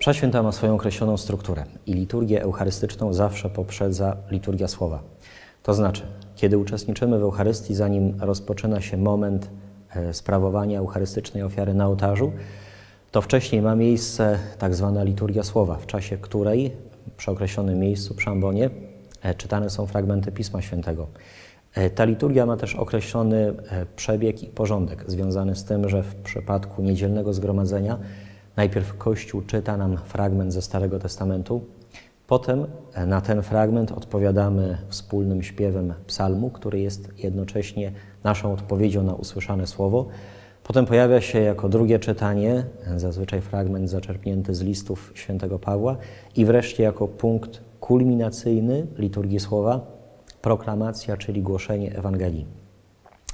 Msza święta ma swoją określoną strukturę i liturgię eucharystyczną zawsze poprzedza liturgia słowa. To znaczy, kiedy uczestniczymy w Eucharystii, zanim rozpoczyna się moment e, sprawowania eucharystycznej ofiary na ołtarzu, to wcześniej ma miejsce tak zwana liturgia słowa, w czasie której przy określonym miejscu, przy ambonie, e, czytane są fragmenty Pisma Świętego. E, ta liturgia ma też określony przebieg i porządek związany z tym, że w przypadku niedzielnego zgromadzenia najpierw Kościół czyta nam fragment ze Starego Testamentu, Potem na ten fragment odpowiadamy wspólnym śpiewem psalmu, który jest jednocześnie naszą odpowiedzią na usłyszane słowo. Potem pojawia się jako drugie czytanie, zazwyczaj fragment zaczerpnięty z listów świętego Pawła i wreszcie jako punkt kulminacyjny liturgii słowa proklamacja, czyli głoszenie Ewangelii.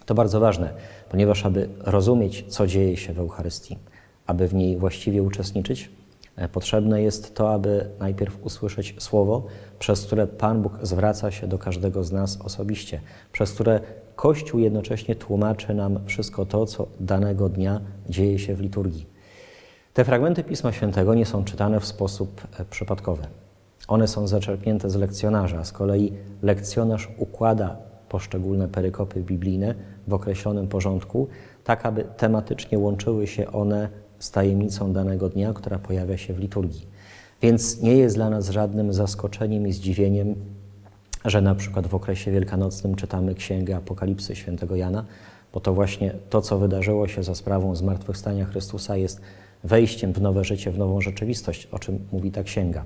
To bardzo ważne, ponieważ aby rozumieć, co dzieje się w Eucharystii, aby w niej właściwie uczestniczyć, E, potrzebne jest to, aby najpierw usłyszeć słowo, przez które Pan Bóg zwraca się do każdego z nas osobiście, przez które Kościół jednocześnie tłumaczy nam wszystko to, co danego dnia dzieje się w liturgii. Te fragmenty Pisma Świętego nie są czytane w sposób e, przypadkowy. One są zaczerpnięte z lekcjonarza, z kolei lekcjonarz układa poszczególne perykopy biblijne w określonym porządku, tak aby tematycznie łączyły się one z tajemnicą danego dnia, która pojawia się w liturgii. Więc nie jest dla nas żadnym zaskoczeniem i zdziwieniem, że na przykład w okresie wielkanocnym czytamy Księgę Apokalipsy świętego Jana, bo to właśnie to, co wydarzyło się za sprawą zmartwychwstania Chrystusa, jest wejściem w nowe życie, w nową rzeczywistość, o czym mówi ta księga.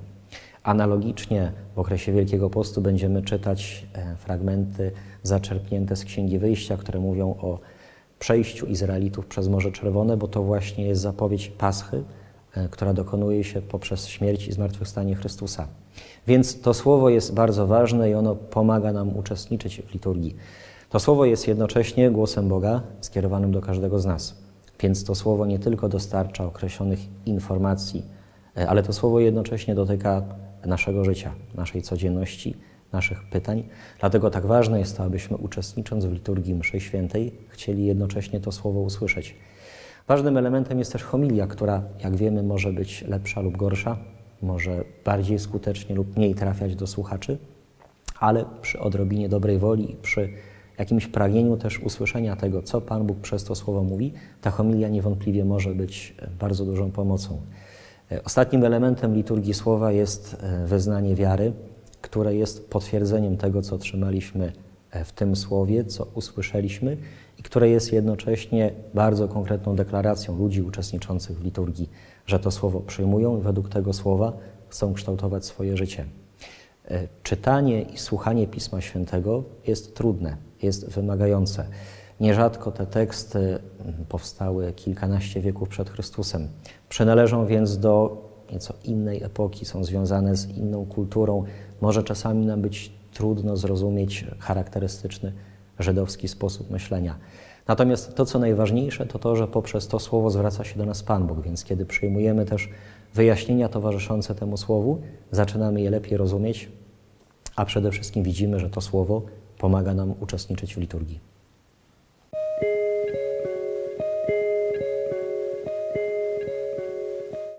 Analogicznie w okresie Wielkiego Postu będziemy czytać e, fragmenty zaczerpnięte z Księgi Wyjścia, które mówią o przejściu Izraelitów przez Morze Czerwone, bo to właśnie jest zapowiedź Paschy, e, która dokonuje się poprzez śmierć i zmartwychwstanie Chrystusa. Więc to słowo jest bardzo ważne i ono pomaga nam uczestniczyć w liturgii. To słowo jest jednocześnie głosem Boga skierowanym do każdego z nas. Więc to słowo nie tylko dostarcza określonych informacji, e, ale to słowo jednocześnie dotyka naszego życia, naszej codzienności naszych pytań. Dlatego tak ważne jest to, abyśmy uczestnicząc w liturgii mszy świętej chcieli jednocześnie to słowo usłyszeć. Ważnym elementem jest też homilia, która, jak wiemy, może być lepsza lub gorsza, może bardziej skutecznie lub mniej trafiać do słuchaczy, ale przy odrobinie dobrej woli i przy jakimś pragnieniu też usłyszenia tego, co Pan Bóg przez to słowo mówi, ta homilia niewątpliwie może być bardzo dużą pomocą. Ostatnim elementem liturgii słowa jest e, wyznanie wiary, które jest potwierdzeniem tego, co otrzymaliśmy e, w tym słowie, co usłyszeliśmy i które jest jednocześnie bardzo konkretną deklaracją ludzi uczestniczących w liturgii, że to słowo przyjmują i według tego słowa chcą kształtować swoje życie. E, czytanie i słuchanie Pisma Świętego jest trudne, jest wymagające. Nierzadko te teksty mm, powstały kilkanaście wieków przed Chrystusem. Przynależą więc do nieco innej epoki, są związane z inną kulturą, może czasami nam być trudno zrozumieć charakterystyczny żydowski sposób myślenia. Natomiast to, co najważniejsze, to to, że poprzez to słowo zwraca się do nas Pan Bóg, więc kiedy przyjmujemy też wyjaśnienia towarzyszące temu słowu, zaczynamy je lepiej rozumieć, a przede wszystkim widzimy, że to słowo pomaga nam uczestniczyć w liturgii.